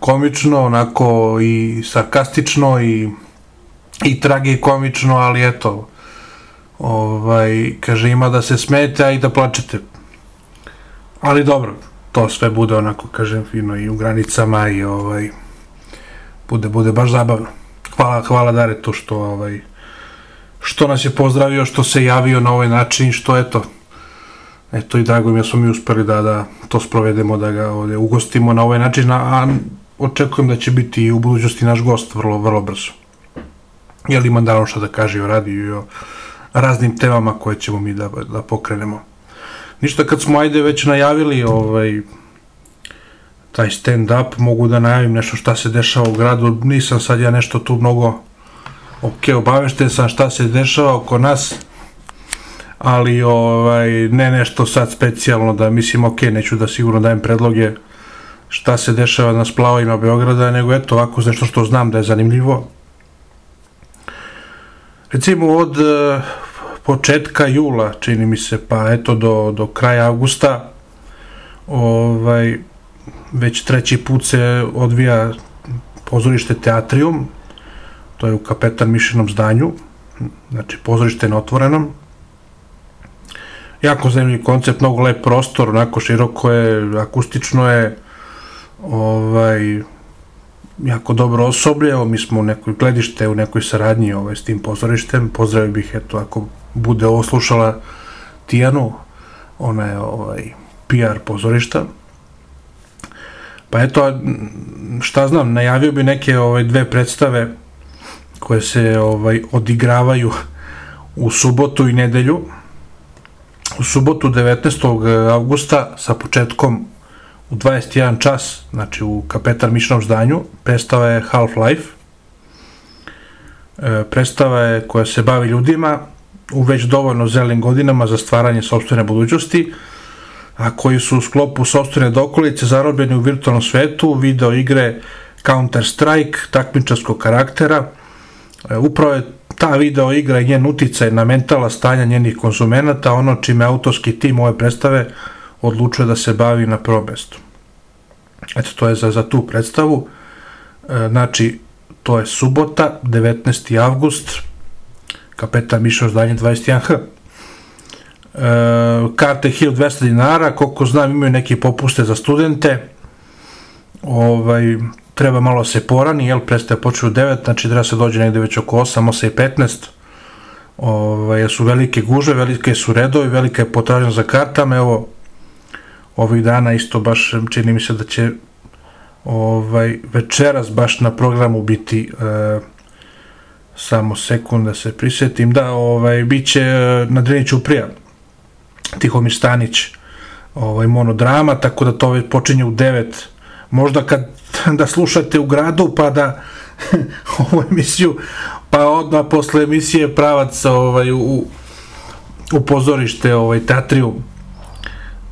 Speaker 5: komično onako i sarkastično i i tragikomično ali eto ovaj, kaže ima da se smete a i da plačete. Ali dobro to sve bude onako kažem fino i u granicama i ovaj bude bude baš zabavno. Hvala hvala Dare to što ovaj što nas je pozdravio što se javio na ovaj način što eto eto i drago mi je da smo mi uspeli da, da to sprovedemo, da ga ovde ugostimo na ovaj način, a, očekujem da će biti i u budućnosti naš gost vrlo, vrlo brzo. Jer ima naravno što da kaže i o radiju i o raznim temama koje ćemo mi da, da pokrenemo. Ništa, kad smo ajde već najavili ovaj, taj stand-up, mogu da najavim nešto šta se dešava u gradu, nisam sad ja nešto tu mnogo ok, obavešten sam šta se dešava oko nas, ali ovaj, ne nešto sad specijalno da mislim ok, neću da sigurno dajem predloge šta se dešava na splavovima Beograda, nego eto ovako nešto što znam da je zanimljivo. Recimo od uh, početka jula, čini mi se, pa eto do, do kraja avgusta, ovaj, već treći put se odvija pozorište Teatrium, to je u kapetan Mišinom zdanju, znači pozorište na otvorenom, jako zanimljiv koncept, mnogo lep prostor, onako široko je, akustično je, ovaj, jako dobro osoblje, evo mi smo u nekoj gledište, u nekoj saradnji ovaj, s tim pozorištem, pozdravio bih, eto, ako bude ovo slušala Tijanu, ona je ovaj, PR pozorišta, pa eto, šta znam, najavio bi neke ovaj, dve predstave koje se ovaj, odigravaju u subotu i nedelju, u subotu 19. augusta sa početkom u 21 čas, znači u Kapetan Mišnom zdanju, predstava je Half-Life. E, predstava je koja se bavi ljudima u već dovoljno zelim godinama za stvaranje sobstvene budućnosti, a koji su u sklopu sobstvene dokolice zarobljeni u virtualnom svetu, video igre Counter-Strike, takmičarskog karaktera. E, upravo je ta video igra i njen uticaj na mentala stanja njenih konzumenata, ono čime autorski tim ove predstave odlučuje da se bavi na prvom mestu. Eto, to je za, za tu predstavu. E, znači, to je subota, 19. avgust, kapetan Mišo zdanje 21H. E, karte 1200 dinara, koliko znam imaju neke popuste za studente, ovaj, treba malo se porani, jel, predstave počeo u 9, znači treba se dođe negde već oko 8, 8 i 15, ovaj, su velike guže, velike su redovi, velika je potražnja za kartama, evo, ovih dana isto baš čini mi se da će ovaj, večeras baš na programu biti e, samo sekund da se prisjetim, da, ovaj, bit će e, na Driniću prija, Tihomir Stanić ovaj, monodrama, tako da to već počinje u 9. Možda kad da slušate u gradu pa da ovu emisiju pa odmah posle emisije pravac ovaj, u, u pozorište ovaj, Teatrium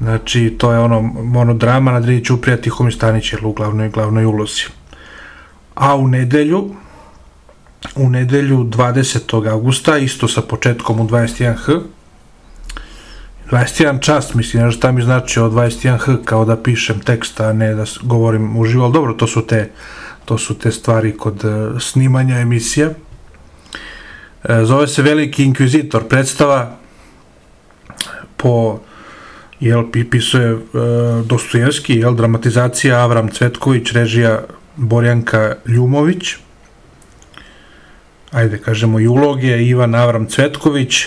Speaker 5: Znači, to je ono monodrama na Drini Ćuprija Tihomir Stanić je u glavnoj, glavnoj ulozi. A u nedelju, u nedelju 20. augusta, isto sa početkom u 21h, 21 čas, mislim, znaš šta mi znači od 21h, kao da pišem tekst, a ne da govorim uživo, ali dobro, to su te, to su te stvari kod e, snimanja emisija. E, zove se Veliki inkvizitor, predstava po jel, pi- pisuje e, Dostojevski, jel, dramatizacija Avram Cvetković, režija Borjanka Ljumović, ajde kažemo i uloge, Ivan Avram Cvetković,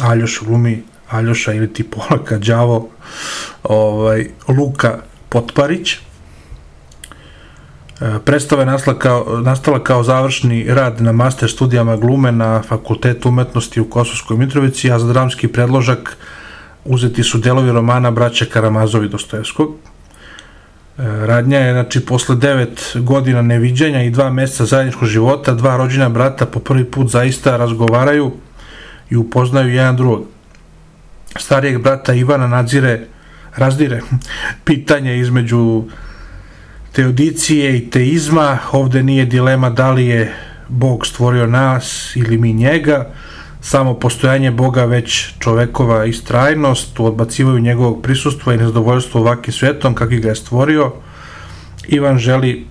Speaker 5: Aljoš glumi Aljoša ili ti Polaka Đavo, ovaj, Luka Potparić. E, Predstava je nastala kao, nastala kao završni rad na master studijama glume na Fakultetu umetnosti u Kosovskoj Mitrovici, a za dramski predložak uzeti su delovi romana Braća Karamazovi Dostojevskog. E, Radnja je, znači, posle devet godina neviđanja i dva meseca zajedničkog života, dva rođena brata po prvi put zaista razgovaraju i upoznaju jedan drugog. Starijeg brata Ivana nadzire, razdire pitanje između teodicije i teizma. Ovde nije dilema da li je Bog stvorio nas ili mi njega, samo postojanje Boga već čovekova istrajnost, tu odbacivaju njegovog prisustva i nezadovoljstvo ovakvim svetom kakvi ga je stvorio. Ivan želi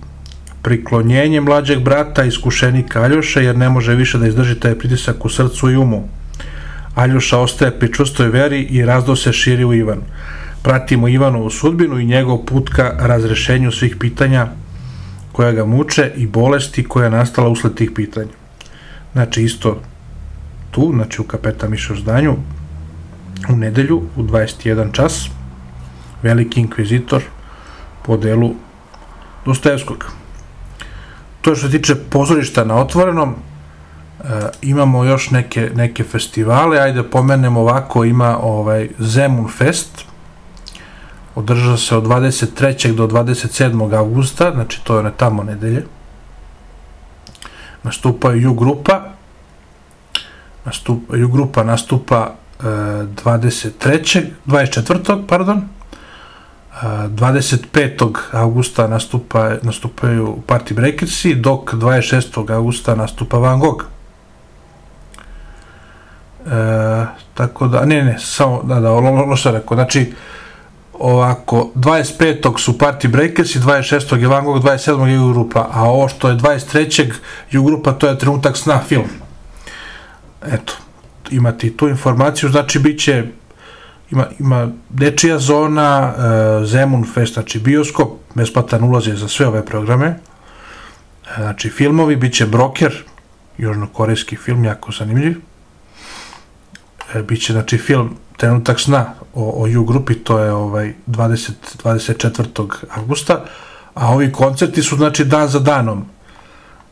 Speaker 5: priklonjenje mlađeg brata, iskušenika Aljoša, jer ne može više da izdrži taj pritisak u srcu i umu. Aljoša ostaje pri čvrstoj veri i razdo se širi u Ivan. Pratimo Ivanovu sudbinu i njegov put ka razrešenju svih pitanja koja ga muče i bolesti koja je nastala usled tih pitanja. Znači isto tu, znači u Kapeta Mišo zdanju, u nedelju u 21 čas, Veliki inkvizitor po delu Dostojevskog. To je što se tiče pozorišta na otvorenom, imamo još neke, neke festivale, ajde pomenemo ovako, ima ovaj Zemun Fest, održava se od 23. do 27. augusta, znači to je one tamo nedelje. Nastupaju Ju grupa, nastupa, Ju grupa nastupa e, 23. 24. pardon, e, 25. augusta nastupa, nastupaju Party Breakersi, dok 26. augusta nastupa Van Gogh. E, tako da, ne, ne, samo, da, da, ono što rekao, znači, ovako, 25. su Party Breakers i 26. je Van Gogh, 27. je Ju grupa, a ovo što je 23. Ju grupa, to je trenutak sna film. Eto, imate i tu informaciju, znači bit će ima, ima dečija zona, e, Zemun Fest, znači bioskop, besplatan ulaz je za sve ove programe, e, znači filmovi, bit će Broker, južnokorejski film, jako zanimljiv, e, bit će znači film Trenutak sna o, o Ju grupi, to je ovaj 20, 24. augusta, a ovi koncerti su znači dan za danom.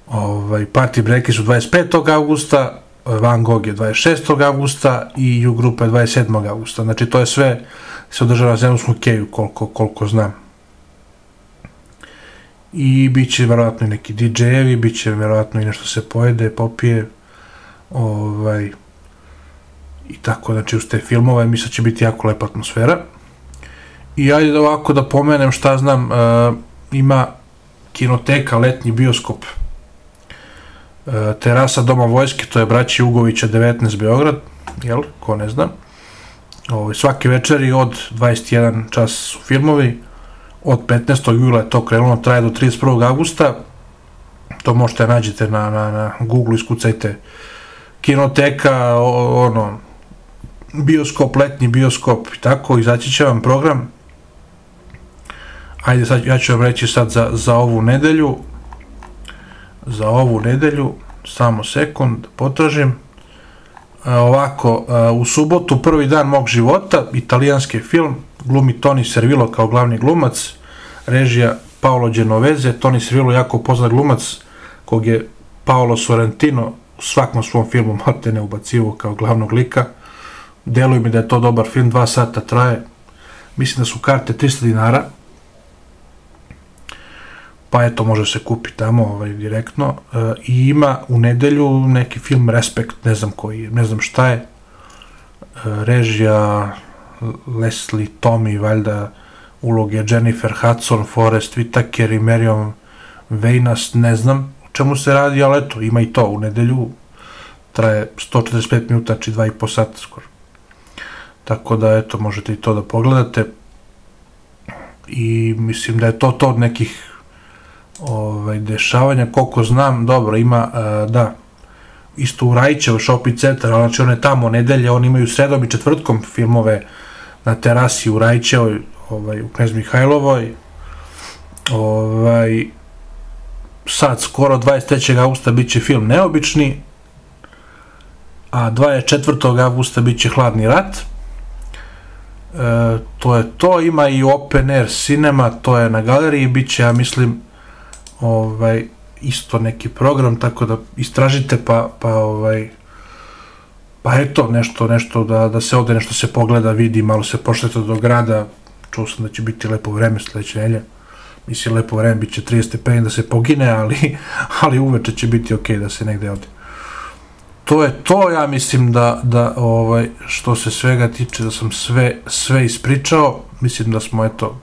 Speaker 5: Ovaj, Party Breaki su 25. augusta, Van Gogh je 26. augusta i Ju grupa je 27. augusta. Znači to je sve se održava na zemljskom keju koliko, koliko znam. I bit će verovatno i neki DJ-evi, bit će verovatno i nešto se pojede, popije, ovaj, i tako, znači uz te filmove mislim da će biti jako lepa atmosfera. I ajde da ovako da pomenem šta znam, uh, ima kinoteka, letnji bioskop uh, terasa Doma vojske, to je braći Ugovića 19 Beograd, jel, ko ne zna. Ovaj, svake večeri od 21 čas su filmovi, od 15. jula je to krenulo, traje do 31. augusta, to možete nađete na, na, na Google, iskucajte kinoteka, o, ono, bioskop, letnji bioskop i tako, izaći će vam program. Ajde, sad, ja ću vam reći sad za, za ovu nedelju, za ovu nedelju, samo sekund, potražim. E, ovako, e, u subotu, prvi dan mog života, italijanski film, glumi Toni Servilo kao glavni glumac, režija Paolo Genoveze, Toni Servilo jako poznat glumac, kog je Paolo Sorrentino u svakom svom filmu Mate ne ubacivo kao glavnog lika, deluje mi da je to dobar film, dva sata traje, mislim da su karte 300 dinara, pa eto može se kupi tamo ovaj, direktno. E, i ima u nedelju neki film Respekt, ne znam koji je, ne znam šta je, e, režija Leslie Tommy, valjda uloge Jennifer Hudson, Forrest Whitaker i Marion Vejnas, ne znam čemu se radi, ali eto, ima i to u nedelju, traje 145 minuta, znači 2,5 sata skoro. Tako da, eto, možete i to da pogledate. I mislim da je to to od nekih ovaj, dešavanja, koliko znam, dobro, ima, uh, da, isto u Rajčevo shopping centar, znači one tamo nedelje, oni imaju sredom i četvrtkom filmove na terasi u Rajčevoj, ovaj, u Knez Mihajlovoj, ovaj, sad skoro 23. augusta bit će film Neobični, a 24. augusta bit će Hladni rat, e, to je to, ima i Open Air Cinema, to je na galeriji, bit će, ja mislim, ovaj, isto neki program, tako da istražite pa, pa ovaj, pa eto, nešto, nešto da, da se ode, nešto se pogleda, vidi, malo se pošlete do grada, čuo sam da će biti lepo vreme sledeće nelje, mislim lepo vreme, bit će 30 stepeni da se pogine, ali, ali uveče će biti ok da se negde ode. To je to, ja mislim da, da ovaj, što se svega tiče, da sam sve, sve ispričao, mislim da smo eto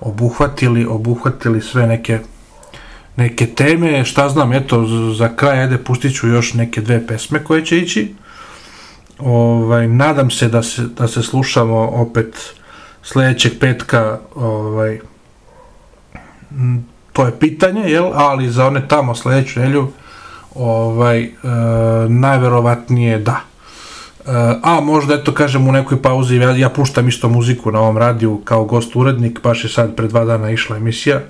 Speaker 5: obuhvatili, obuhvatili sve neke neke teme, šta znam, eto, za kraj, ajde, pustit ću još neke dve pesme koje će ići. Ovaj, nadam se da se, da se slušamo opet sledećeg petka, ovaj, to je pitanje, jel, ali za one tamo sledeću nelju, ovaj, e, najverovatnije da. E, a možda, eto, kažem, u nekoj pauzi, ja, ja puštam isto muziku na ovom radiju kao gost urednik, baš je sad pre dva dana išla emisija,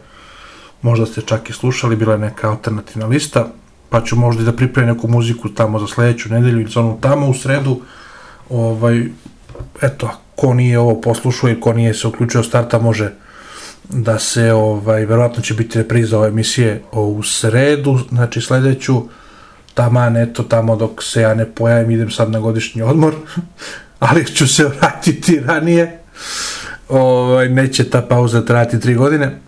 Speaker 5: možda ste čak i slušali, bila je neka alternativna lista, pa ću možda i da pripremim neku muziku tamo za sledeću nedelju ili za onu tamo u sredu. Ovaj, eto, ko nije ovo poslušao i ko nije se uključio starta može da se, ovaj, verovatno će biti repriza ove emisije u sredu, znači sledeću, taman, eto, tamo dok se ja ne pojavim, idem sad na godišnji odmor, ali ću se vratiti ranije, ovaj, neće ta pauza trajati tri godine,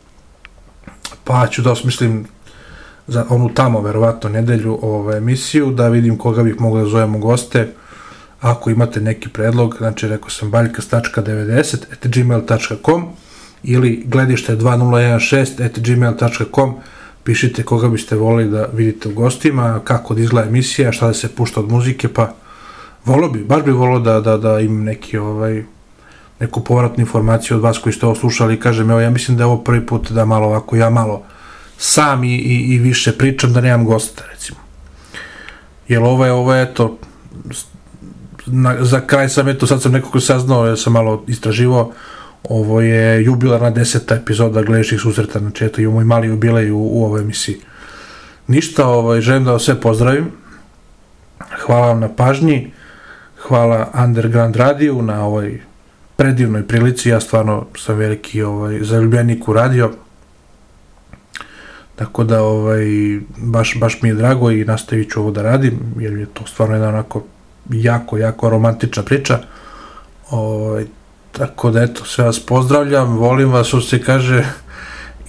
Speaker 5: pa ću da osmislim za onu tamo, verovatno, nedelju ovaj, emisiju, da vidim koga bih mogao da zovemo goste, ako imate neki predlog, znači rekao sam baljkas.90 at gmail.com ili gledište 2016 at gmail.com pišite koga biste volili da vidite u gostima, kako da izgleda emisija, šta da se pušta od muzike, pa volio bi, baš bi volio da, da, da imam neki ovaj, neku povratnu informaciju od vas koji ste ovo slušali kažem, evo ja mislim da je ovo prvi put da malo ovako, ja malo sam i, i, i više pričam da nemam gosta, recimo. Jer ovo je, ovo je, eto, na, za kraj sam, eto, sad sam nekako saznao, ja sam malo istraživao, ovo je jubilarna deseta epizoda gledeših susreta, znači eto imamo i mali jubilej u, u ovoj emisiji. Ništa, ovaj, želim da vas sve pozdravim, hvala vam na pažnji, hvala Underground Radio na ovoj predivnoj prilici, ja stvarno sam veliki ovaj, zaljubljenik u radio, tako da ovaj, baš, baš mi je drago i nastavit ću ovo da radim, jer je to stvarno jedna onako jako, jako romantična priča. Ovaj, tako da eto, sve vas pozdravljam, volim vas, što se kaže,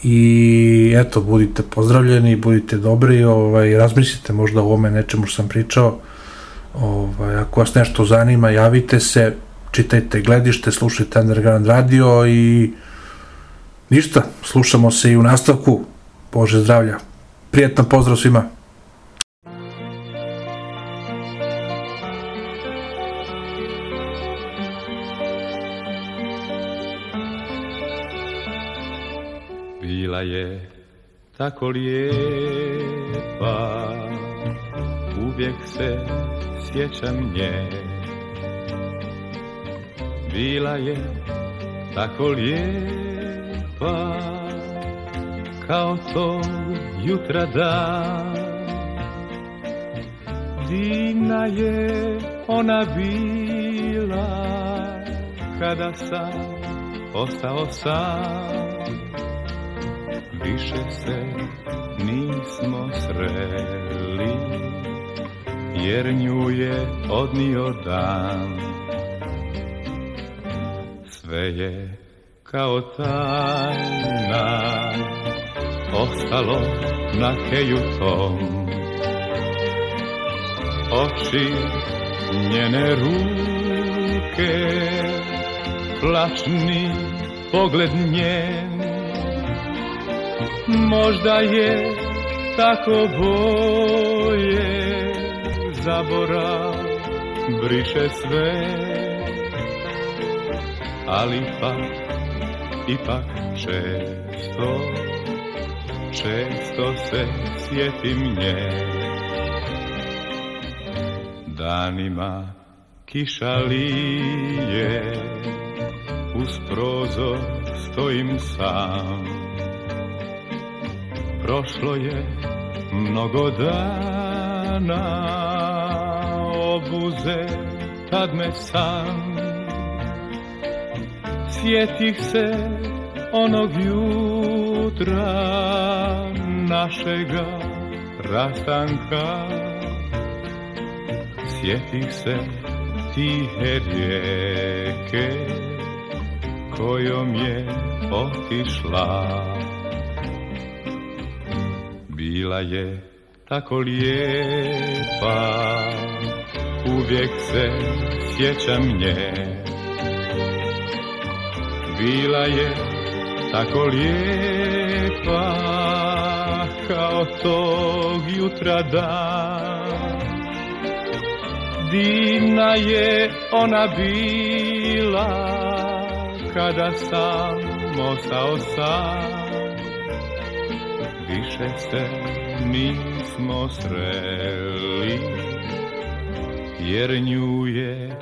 Speaker 5: i eto, budite pozdravljeni, budite dobri, ovaj, razmislite možda o ovome nečemu što sam pričao, ovaj, ako vas nešto zanima, javite se, čitajte gledište, slušajte Underground radio i ništa, slušamo se i u nastavku. Bože zdravlja. Prijetan pozdrav svima.
Speaker 13: Je tako lijepa, uvijek se sjećam nje. Bila je tako lijepa, kao to jutra dan. Divna je ona bila, kada sam ostao sam. Više se nismo sreli, jer nju je odnio dan. Sve je kao tajna ostalo na keju tom Oči njene ruke Plačni pogled njen Možda je tako boje Zaborav briše sve. Ali ipak, ipak često Često se sjetim nje. Danima kiša lije Uz prozor stojim sam Prošlo je mnogo dana Obuze tad me sam. Sjetih se onog jutra našega rastanka. Sjetih se tihe rijeke kojom je otišla Bila je tako lijepa, uvijek se sjećam nje. Bila je tako lijepa kao tog jutra dan Divna je ona bila kada sam ostao sam Više se nismo sreli jer nju je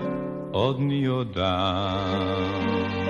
Speaker 13: odnio dan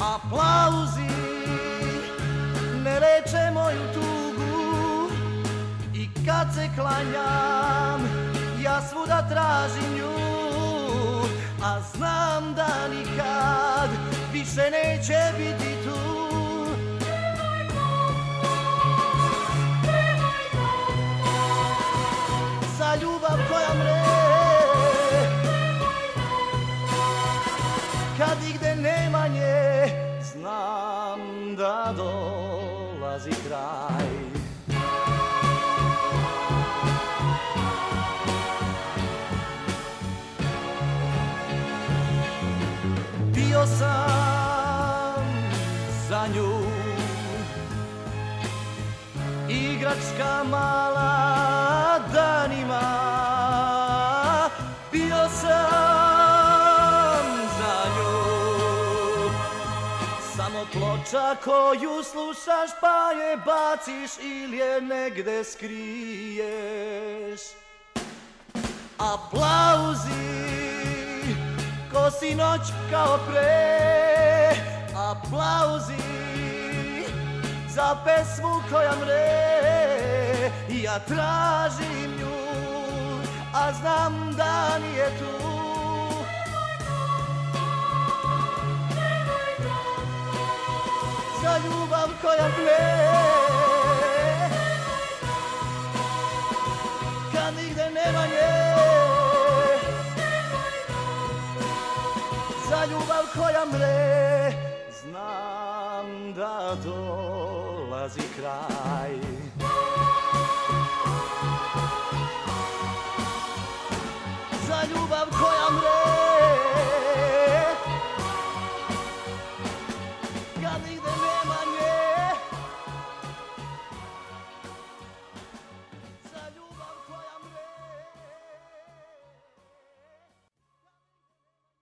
Speaker 14: Aplauzi ne leče moju tugu. I kad se klanjam ja svuda tražim nju. A znam da nikad više neće biti Igračka mala danima Bio sam za nju. Samo ploča koju slušaš pa je baciš ili je negde skriješ. Aplauzi ko si noć kao pre. Aplauzi za pesmu koja mre. Ja tražim nju, a znam da nije tu. Za ljubav koja mre. Kad nigde nema nje. Za ljubav koja mre Znam da dolazi kraj Za